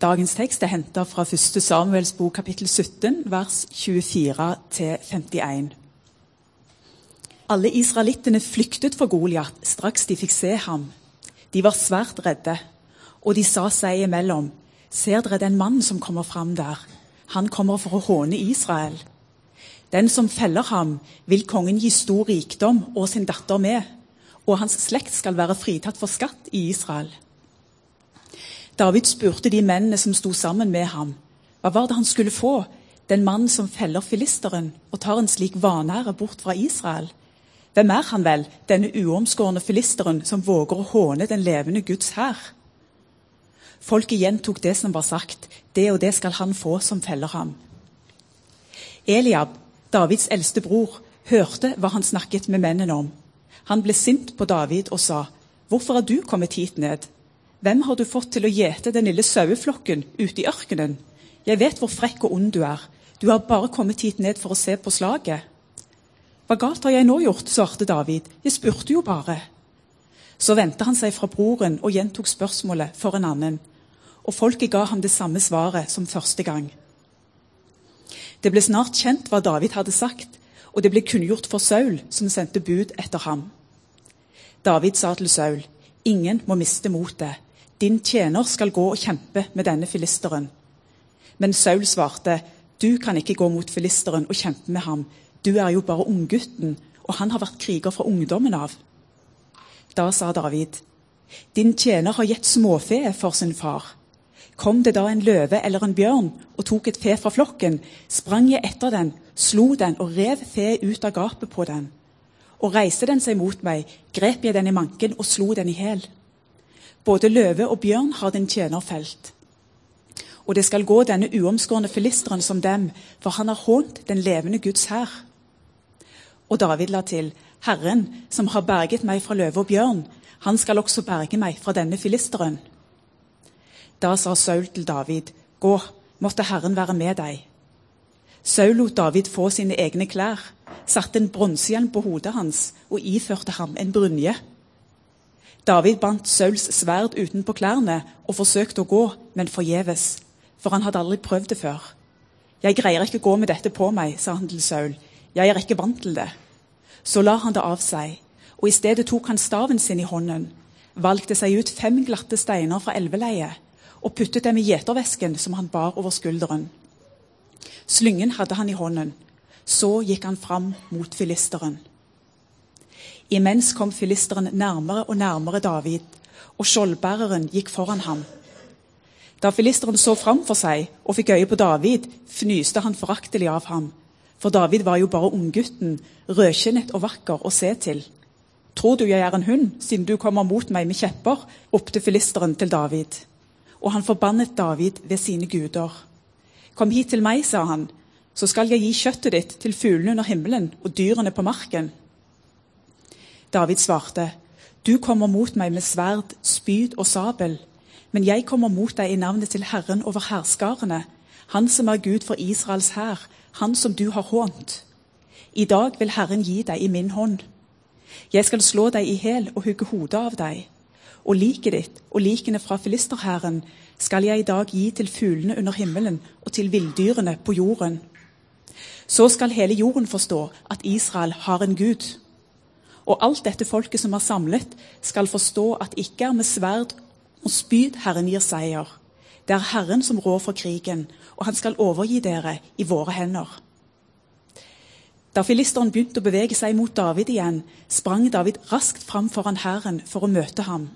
Dagens tekst er henta fra 1. Samuels bok kapittel 17, vers 24-51. Alle israelittene flyktet for Goliat straks de fikk se ham. De var svært redde, og de sa seg imellom, ser dere den mannen som kommer fram der? Han kommer for å håne Israel. Den som feller ham, vil kongen gi stor rikdom og sin datter med, og hans slekt skal være fritatt for skatt i Israel. David spurte de mennene som sto sammen med ham, hva var det han skulle få, den mannen som feller filisteren og tar en slik vanære bort fra Israel? Hvem er han vel, denne uomskårne filisteren som våger å håne den levende Guds hær? Folket gjentok det som var sagt, det og det skal han få som feller ham. Eliab, Davids eldste bror, hørte hva han snakket med mennene om. Han ble sint på David og sa, 'Hvorfor har du kommet hit ned?' 'Hvem har du fått til å gjete den lille saueflokken ute i ørkenen?' 'Jeg vet hvor frekk og ond du er. Du har bare kommet hit ned for å se på slaget.' 'Hva galt har jeg nå gjort?' svarte David. 'Jeg spurte jo bare.' Så vendte han seg fra broren og gjentok spørsmålet for en annen. Og folket ga ham det samme svaret som første gang. Det ble snart kjent hva David hadde sagt, og det ble kunngjort for Saul, som sendte bud etter ham. David sa til Saul, 'Ingen må miste motet. Din tjener skal gå og kjempe med denne filisteren.' Men Saul svarte, 'Du kan ikke gå mot filisteren og kjempe med ham. Du er jo bare unggutten, og han har vært kriger fra ungdommen av.' Da sa David, 'Din tjener har gitt småfe for sin far.' Kom det da en løve eller en bjørn og tok et fe fra flokken, sprang jeg etter den, slo den og rev fe ut av gapet på den. Og reiste den seg mot meg, grep jeg den i manken og slo den i hæl. Både løve og bjørn har din tjener felt. Og det skal gå denne uomskårne filisteren som dem, for han har hånt den levende Guds hær. Og David la til, Herren, som har berget meg fra løve og bjørn, han skal også berge meg fra denne filisteren. Da sa Saul til David, Gå, måtte Herren være med deg. Saul lot David få sine egne klær, satte en bronsehjelm på hodet hans og iførte ham en brynje. David bandt Sauls sverd utenpå klærne og forsøkte å gå, men forgjeves, for han hadde aldri prøvd det før. Jeg greier ikke å gå med dette på meg, sa han til Saul. Jeg er ikke vant til det. Så la han det av seg, og i stedet tok han staven sin i hånden, valgte seg ut fem glatte steiner fra elveleiet og puttet dem i gjetervesken som han bar over skulderen. Slyngen hadde han i hånden. Så gikk han fram mot filisteren. Imens kom filisteren nærmere og nærmere David, og skjoldbæreren gikk foran ham. Da filisteren så fram for seg og fikk øye på David, fnyste han foraktelig av ham. For David var jo bare unggutten, rødkinnet og vakker å se til. Tror du jeg er en hund, siden du kommer mot meg med kjepper? ropte filisteren til David og han forbannet David ved sine guder. Kom hit til meg, sa han, så skal jeg gi kjøttet ditt til fuglene under himmelen og dyrene på marken. David svarte, Du kommer mot meg med sverd, spyd og sabel, men jeg kommer mot deg i navnet til Herren over herskarene, Han som er Gud for Israels hær, Han som du har hånt. I dag vil Herren gi deg i min hånd. Jeg skal slå deg i hæl og hugge hodet av deg og liket ditt og likene fra filisterhæren skal jeg i dag gi til fuglene under himmelen og til villdyrene på jorden. Så skal hele jorden forstå at Israel har en Gud. Og alt dette folket som er samlet, skal forstå at ikke er med sverd og spyd Herren gir seier. Det er Herren som rår for krigen, og han skal overgi dere i våre hender. Da filisteren begynte å bevege seg mot David igjen, sprang David raskt fram foran hæren for å møte ham.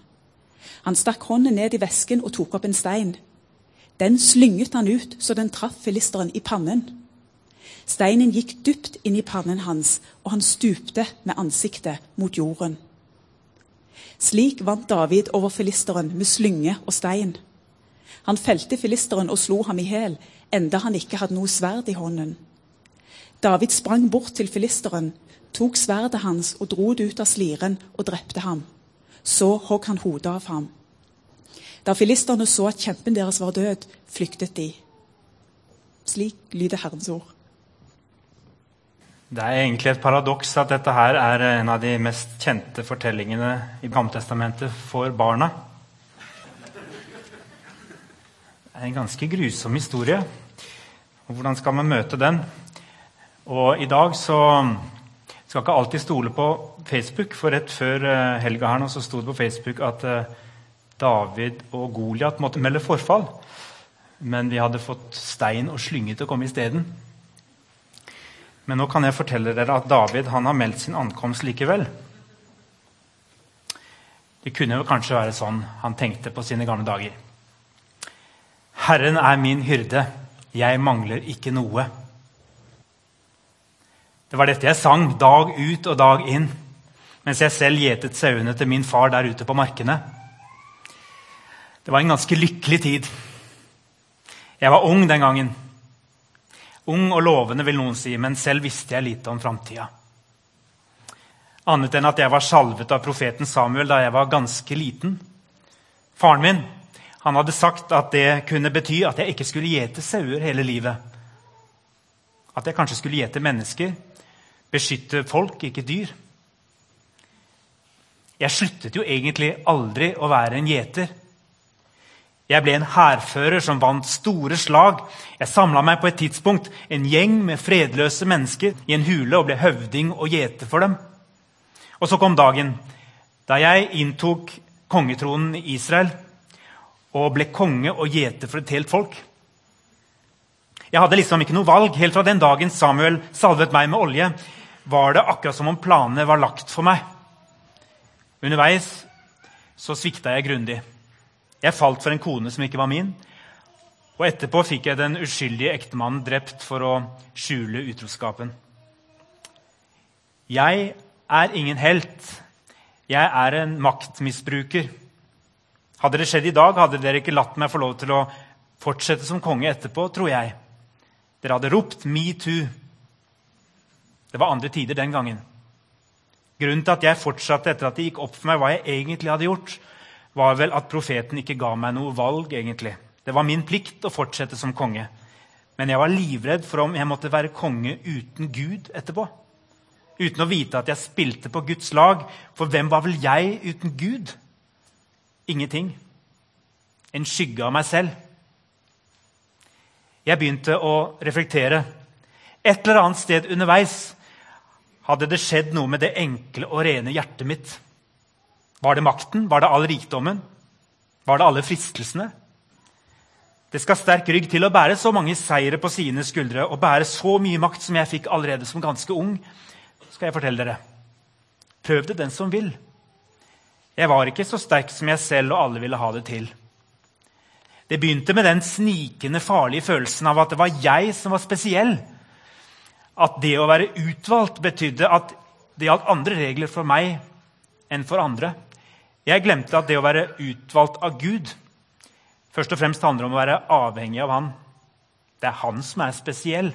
Han stakk hånden ned i vesken og tok opp en stein. Den slynget han ut så den traff filisteren i pannen. Steinen gikk dypt inn i pannen hans, og han stupte med ansiktet mot jorden. Slik vant David over filisteren med slynge og stein. Han felte filisteren og slo ham i hæl, enda han ikke hadde noe sverd i hånden. David sprang bort til filisteren, tok sverdet hans og dro det ut av sliren og drepte ham. Så hogg han hodet av ham. Da filisterne så at kjempen deres var død, flyktet de. Slik lyder Herrens ord. Det er egentlig et paradoks at dette her er en av de mest kjente fortellingene i Gammeltestamentet for barna. Det er en ganske grusom historie. Og hvordan skal man møte den? Og i dag så skal ikke alltid stole på Facebook, for rett før eh, helga her nå så sto det på Facebook at eh, David og Goliat måtte melde forfall. Men vi hadde fått stein og slynge til å komme isteden. Men nå kan jeg fortelle dere at David han har meldt sin ankomst likevel. Det kunne jo kanskje være sånn han tenkte på sine gamle dager. Herren er min hyrde, jeg mangler ikke noe. Det var dette jeg sang dag ut og dag inn mens jeg selv gjetet sauene til min far der ute på markene. Det var en ganske lykkelig tid. Jeg var ung den gangen. Ung og lovende, vil noen si, men selv visste jeg lite om framtida. Annet enn at jeg var salvet av profeten Samuel da jeg var ganske liten. Faren min han hadde sagt at det kunne bety at jeg ikke skulle gjete sauer hele livet. At jeg kanskje skulle gjete mennesker, beskytte folk, ikke dyr. Jeg sluttet jo egentlig aldri å være en gjeter. Jeg ble en hærfører som vant store slag. Jeg samla meg på et tidspunkt en gjeng med fredløse mennesker i en hule og ble høvding og gjeter for dem. Og så kom dagen da jeg inntok kongetronen i Israel og ble konge og gjeter for et helt folk. Jeg hadde liksom ikke noe valg. Helt fra den dagen Samuel salvet meg med olje, var det akkurat som om planene var lagt for meg. Underveis så svikta jeg grundig. Jeg falt for en kone som ikke var min. Og etterpå fikk jeg den uskyldige ektemannen drept for å skjule utroskapen. Jeg er ingen helt. Jeg er en maktmisbruker. Hadde det skjedd i dag, hadde dere ikke latt meg få lov til å fortsette som konge etterpå, tror jeg. Dere hadde ropt 'metoo'. Det var andre tider den gangen. Grunnen til at jeg fortsatte etter at det gikk opp for meg hva jeg egentlig hadde gjort, var vel at profeten ikke ga meg noe valg. egentlig. Det var min plikt å fortsette som konge. Men jeg var livredd for om jeg måtte være konge uten Gud etterpå. Uten å vite at jeg spilte på Guds lag. For hvem var vel jeg uten Gud? Ingenting. En skygge av meg selv. Jeg begynte å reflektere. Et eller annet sted underveis hadde det skjedd noe med det enkle og rene hjertet mitt. Var det makten? Var det all rikdommen? Var det alle fristelsene? Det skal sterk rygg til å bære så mange seire på sine skuldre og bære så mye makt som jeg fikk allerede som ganske ung. skal jeg fortelle dere. Prøv det, den som vil. Jeg var ikke så sterk som jeg selv og alle ville ha det til. Det begynte med den snikende, farlige følelsen av at det var jeg som var spesiell. At det å være utvalgt betydde at det gjaldt andre regler for meg enn for andre. Jeg glemte at det å være utvalgt av Gud først og fremst handler om å være avhengig av Han. Det er Han som er spesiell.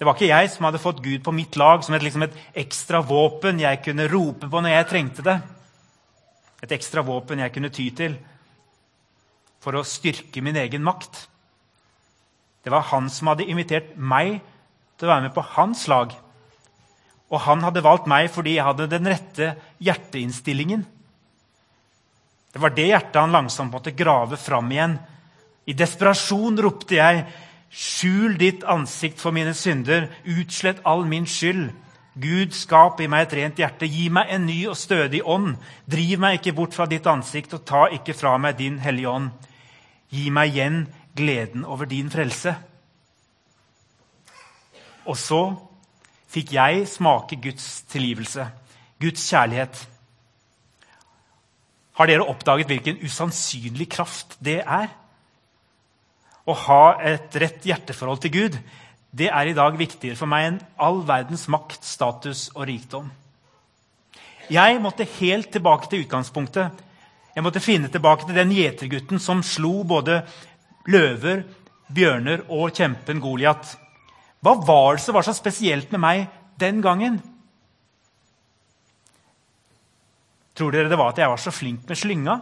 Det var ikke jeg som hadde fått Gud på mitt lag som et, liksom et ekstra våpen jeg kunne rope på når jeg trengte det. Et ekstra våpen jeg kunne ty til for å styrke min egen makt. Det var han som hadde invitert meg til å være med på hans lag. Og han hadde valgt meg fordi jeg hadde den rette hjerteinnstillingen. Det var det hjertet han langsomt måtte grave fram igjen. I desperasjon ropte jeg Skjul ditt ansikt for mine synder, utslett all min skyld. Gud, skap i meg et rent hjerte, gi meg en ny og stødig ånd. Driv meg ikke bort fra ditt ansikt, og ta ikke fra meg din hellige ånd. Gi meg igjen gleden over din frelse. Og så fikk jeg smake Guds tilgivelse, Guds kjærlighet. Har dere oppdaget hvilken usannsynlig kraft det er? å ha et rett hjerteforhold til Gud, det er i dag viktigere for meg enn all verdens makt, status og rikdom. Jeg måtte helt tilbake til utgangspunktet. Jeg måtte finne tilbake til den gjetergutten som slo både løver, bjørner og kjempen Goliat. Hva var det som var så spesielt med meg den gangen? Tror dere det var at jeg var så flink med slynga?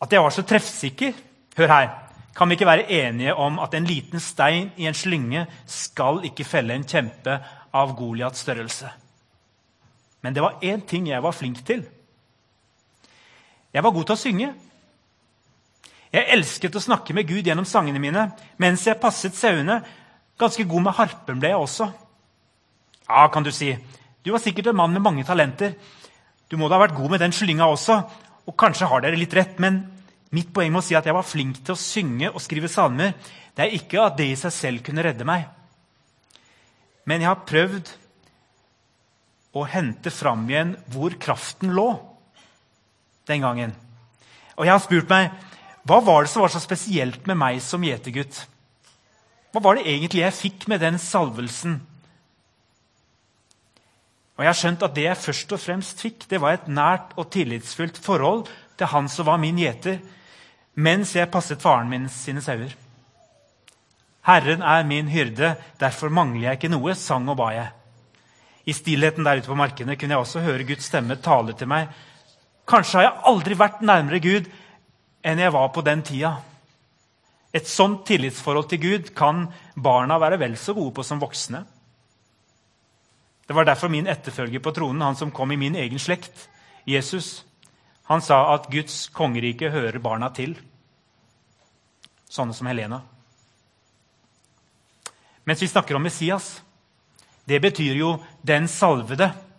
At jeg var så treffsikker? Hør her. Kan vi ikke være enige om at en liten stein i en slynge skal ikke felle en kjempe av Goliats størrelse? Men det var én ting jeg var flink til. Jeg var god til å synge. Jeg elsket å snakke med Gud gjennom sangene mine. Mens jeg passet sauene, ganske god med harpen ble jeg også. Ja, kan du si. Du var sikkert en mann med mange talenter. Du må da ha vært god med den slynga også. Og kanskje har dere litt rett, men mitt poeng med å si at jeg var flink til å synge og skrive salmer, det er ikke at det i seg selv kunne redde meg. Men jeg har prøvd å hente fram igjen hvor kraften lå den gangen. Og jeg har spurt meg hva var det som var så spesielt med meg som gjetergutt? Hva var det egentlig jeg fikk med den salvelsen? Og jeg har skjønt at Det jeg først og fremst fikk, det var et nært og tillitsfullt forhold til han som var min gjeter, mens jeg passet faren min sine sauer. Herren er min hyrde, derfor mangler jeg ikke noe, sang og ba jeg. I stillheten der ute på markene kunne jeg også høre Guds stemme tale til meg. Kanskje har jeg aldri vært nærmere Gud enn jeg var på den tida. Et sånt tillitsforhold til Gud kan barna være vel så gode på som voksne. Det var derfor min etterfølger på tronen, han som kom i min egen slekt, Jesus, han sa at Guds kongerike hører barna til. Sånne som Helena. Mens vi snakker om Messias, det betyr jo 'den salvede'.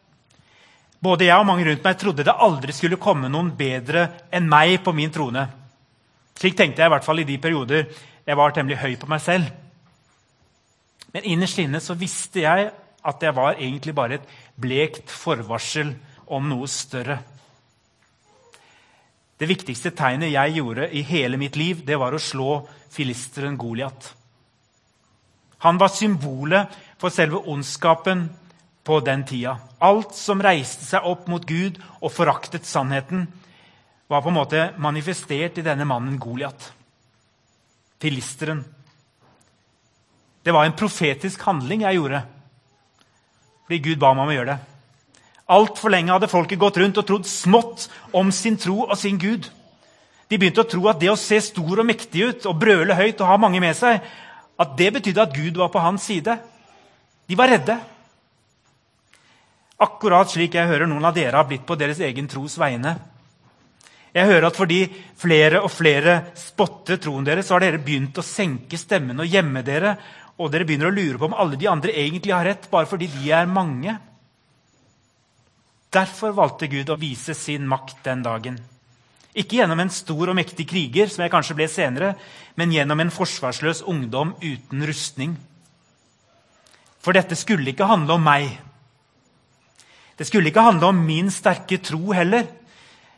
Både jeg og mange rundt meg trodde det aldri skulle komme noen bedre enn meg på min trone. Slik tenkte jeg i hvert fall i de perioder jeg var temmelig høy på meg selv. Men innerst inne så visste jeg at jeg var egentlig bare et blekt forvarsel om noe større. Det viktigste tegnet jeg gjorde i hele mitt liv, det var å slå filisteren Goliat. Han var symbolet for selve ondskapen på den tida. Alt som reiste seg opp mot Gud og foraktet sannheten, var på en måte manifestert i denne mannen Goliat. Filisteren. Det var en profetisk handling jeg gjorde fordi Gud ba meg om å gjøre det. Altfor lenge hadde folket gått rundt og trodd smått om sin tro og sin Gud. De begynte å tro at det å se stor og mektig ut og brøle høyt og ha mange med seg, at det betydde at Gud var på hans side. De var redde. Akkurat slik jeg hører noen av dere har blitt på deres egen tros vegne. Jeg hører at fordi flere og flere spotter troen deres, så har dere begynt å senke stemmen og gjemme dere og dere begynner å lure på om alle de andre egentlig har rett, bare fordi de er mange. Derfor valgte Gud å vise sin makt den dagen. Ikke gjennom en stor og mektig kriger, som jeg kanskje ble senere, men gjennom en forsvarsløs ungdom uten rustning. For dette skulle ikke handle om meg. Det skulle ikke handle om min sterke tro heller,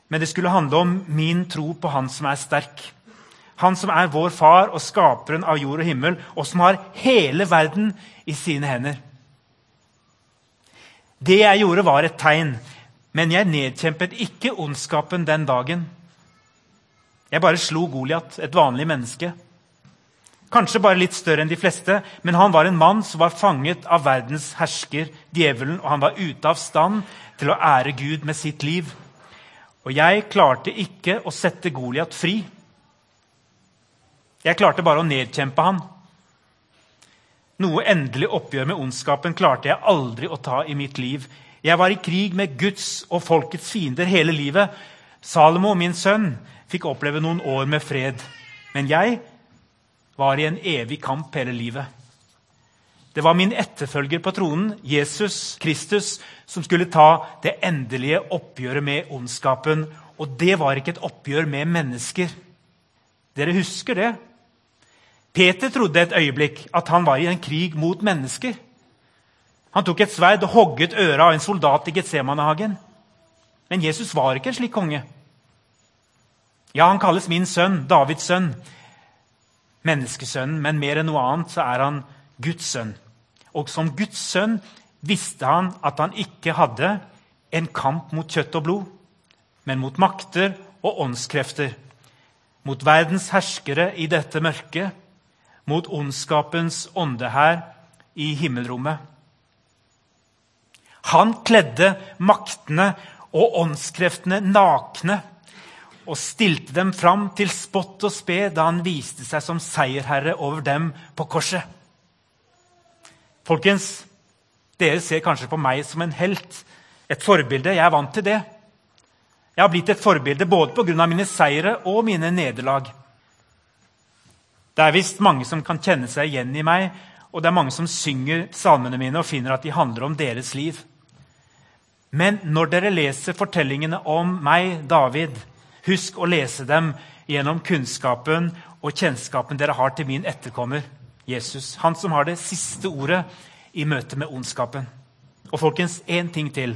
men det skulle handle om min tro på Han som er sterk. Han som er vår far og skaperen av jord og himmel, og som har hele verden i sine hender. Det jeg gjorde, var et tegn, men jeg nedkjempet ikke ondskapen den dagen. Jeg bare slo Goliat, et vanlig menneske. Kanskje bare litt større enn de fleste, men han var en mann som var fanget av verdens hersker, djevelen, og han var ute av stand til å ære Gud med sitt liv. Og jeg klarte ikke å sette Goliat fri. Jeg klarte bare å nedkjempe han. Noe endelig oppgjør med ondskapen klarte jeg aldri å ta i mitt liv. Jeg var i krig med Guds og folkets fiender hele livet. Salomo, min sønn, fikk oppleve noen år med fred. Men jeg var i en evig kamp hele livet. Det var min etterfølger på tronen, Jesus Kristus, som skulle ta det endelige oppgjøret med ondskapen. Og det var ikke et oppgjør med mennesker. Dere husker det? Peter trodde et øyeblikk at han var i en krig mot mennesker. Han tok et sverd og hogget øret av en soldat i Getsemanehagen. Men Jesus var ikke en slik konge. Ja, han kalles min sønn, Davids sønn, menneskesønnen, men mer enn noe annet så er han Guds sønn. Og som Guds sønn visste han at han ikke hadde en kamp mot kjøtt og blod, men mot makter og åndskrefter, mot verdens herskere i dette mørket, mot ondskapens ånde her i himmelrommet. Han kledde maktene og åndskreftene nakne og stilte dem fram til spott og spe da han viste seg som seierherre over dem på korset. Folkens, dere ser kanskje på meg som en helt, et forbilde. Jeg er vant til det. Jeg har blitt et forbilde både pga. mine seire og mine nederlag. Det er visst mange som kan kjenne seg igjen i meg, og det er mange som synger salmene mine og finner at de handler om deres liv. Men når dere leser fortellingene om meg, David, husk å lese dem gjennom kunnskapen og kjennskapen dere har til min etterkommer, Jesus. Han som har det siste ordet i møte med ondskapen. Og folkens, én ting til.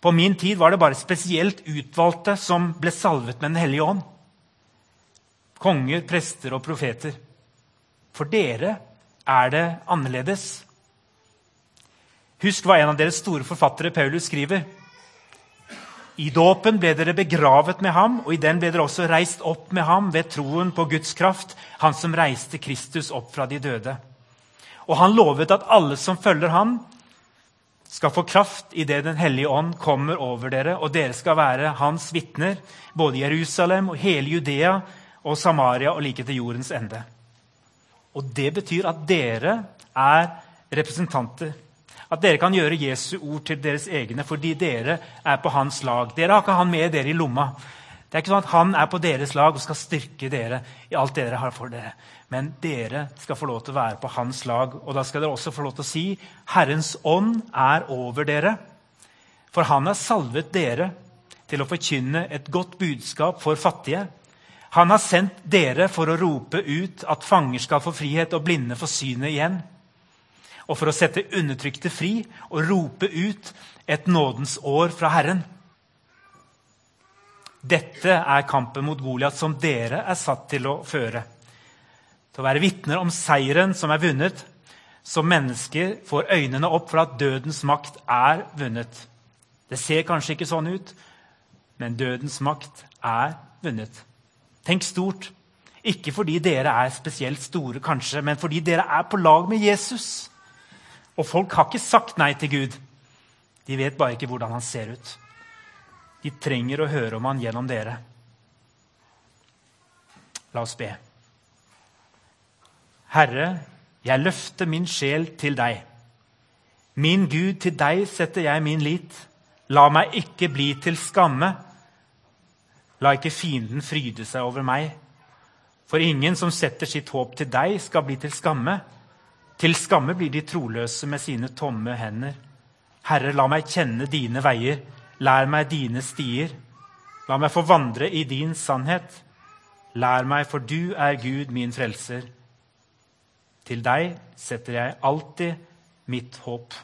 På min tid var det bare spesielt utvalgte som ble salvet med Den hellige ånd. Konger, prester og profeter. For dere er det annerledes. Husk hva en av deres store forfattere, Paulus, skriver. I dåpen ble dere begravet med ham, og i den ble dere også reist opp med ham ved troen på Guds kraft, han som reiste Kristus opp fra de døde. Og han lovet at alle som følger ham, skal få kraft idet Den hellige ånd kommer over dere, og dere skal være hans vitner, både Jerusalem og hele Judea og Samaria og like til jordens ende. Og det betyr at dere er representanter. At dere kan gjøre Jesu ord til deres egne fordi dere er på hans lag. Dere har ikke han med dere i lomma. Det er ikke sånn at Han er på deres lag og skal styrke dere i alt dere har for dere. Men dere skal få lov til å være på hans lag. Og da skal dere også få lov til å si Herrens ånd er over dere. For han har salvet dere til å forkynne et godt budskap for fattige. Han har sendt dere for å rope ut at fanger skal få frihet og blinde få synet igjen. Og for å sette undertrykte fri og rope ut et nådens år fra Herren. Dette er kampen mot Goliat som dere er satt til å føre. Til å være vitner om seieren som er vunnet, så mennesker får øynene opp for at dødens makt er vunnet. Det ser kanskje ikke sånn ut, men dødens makt er vunnet. Tenk stort. Ikke fordi dere er spesielt store, kanskje, men fordi dere er på lag med Jesus. Og folk har ikke sagt nei til Gud. De vet bare ikke hvordan han ser ut. De trenger å høre om han gjennom dere. La oss be. Herre, jeg løfter min sjel til deg. Min Gud, til deg setter jeg min lit. La meg ikke bli til skamme. La ikke fienden fryde seg over meg. For ingen som setter sitt håp til deg, skal bli til skamme. Til skamme blir de troløse med sine tomme hender. Herre, la meg kjenne dine veier. Lær meg dine stier. La meg få vandre i din sannhet. Lær meg, for du er Gud, min frelser. Til deg setter jeg alltid mitt håp.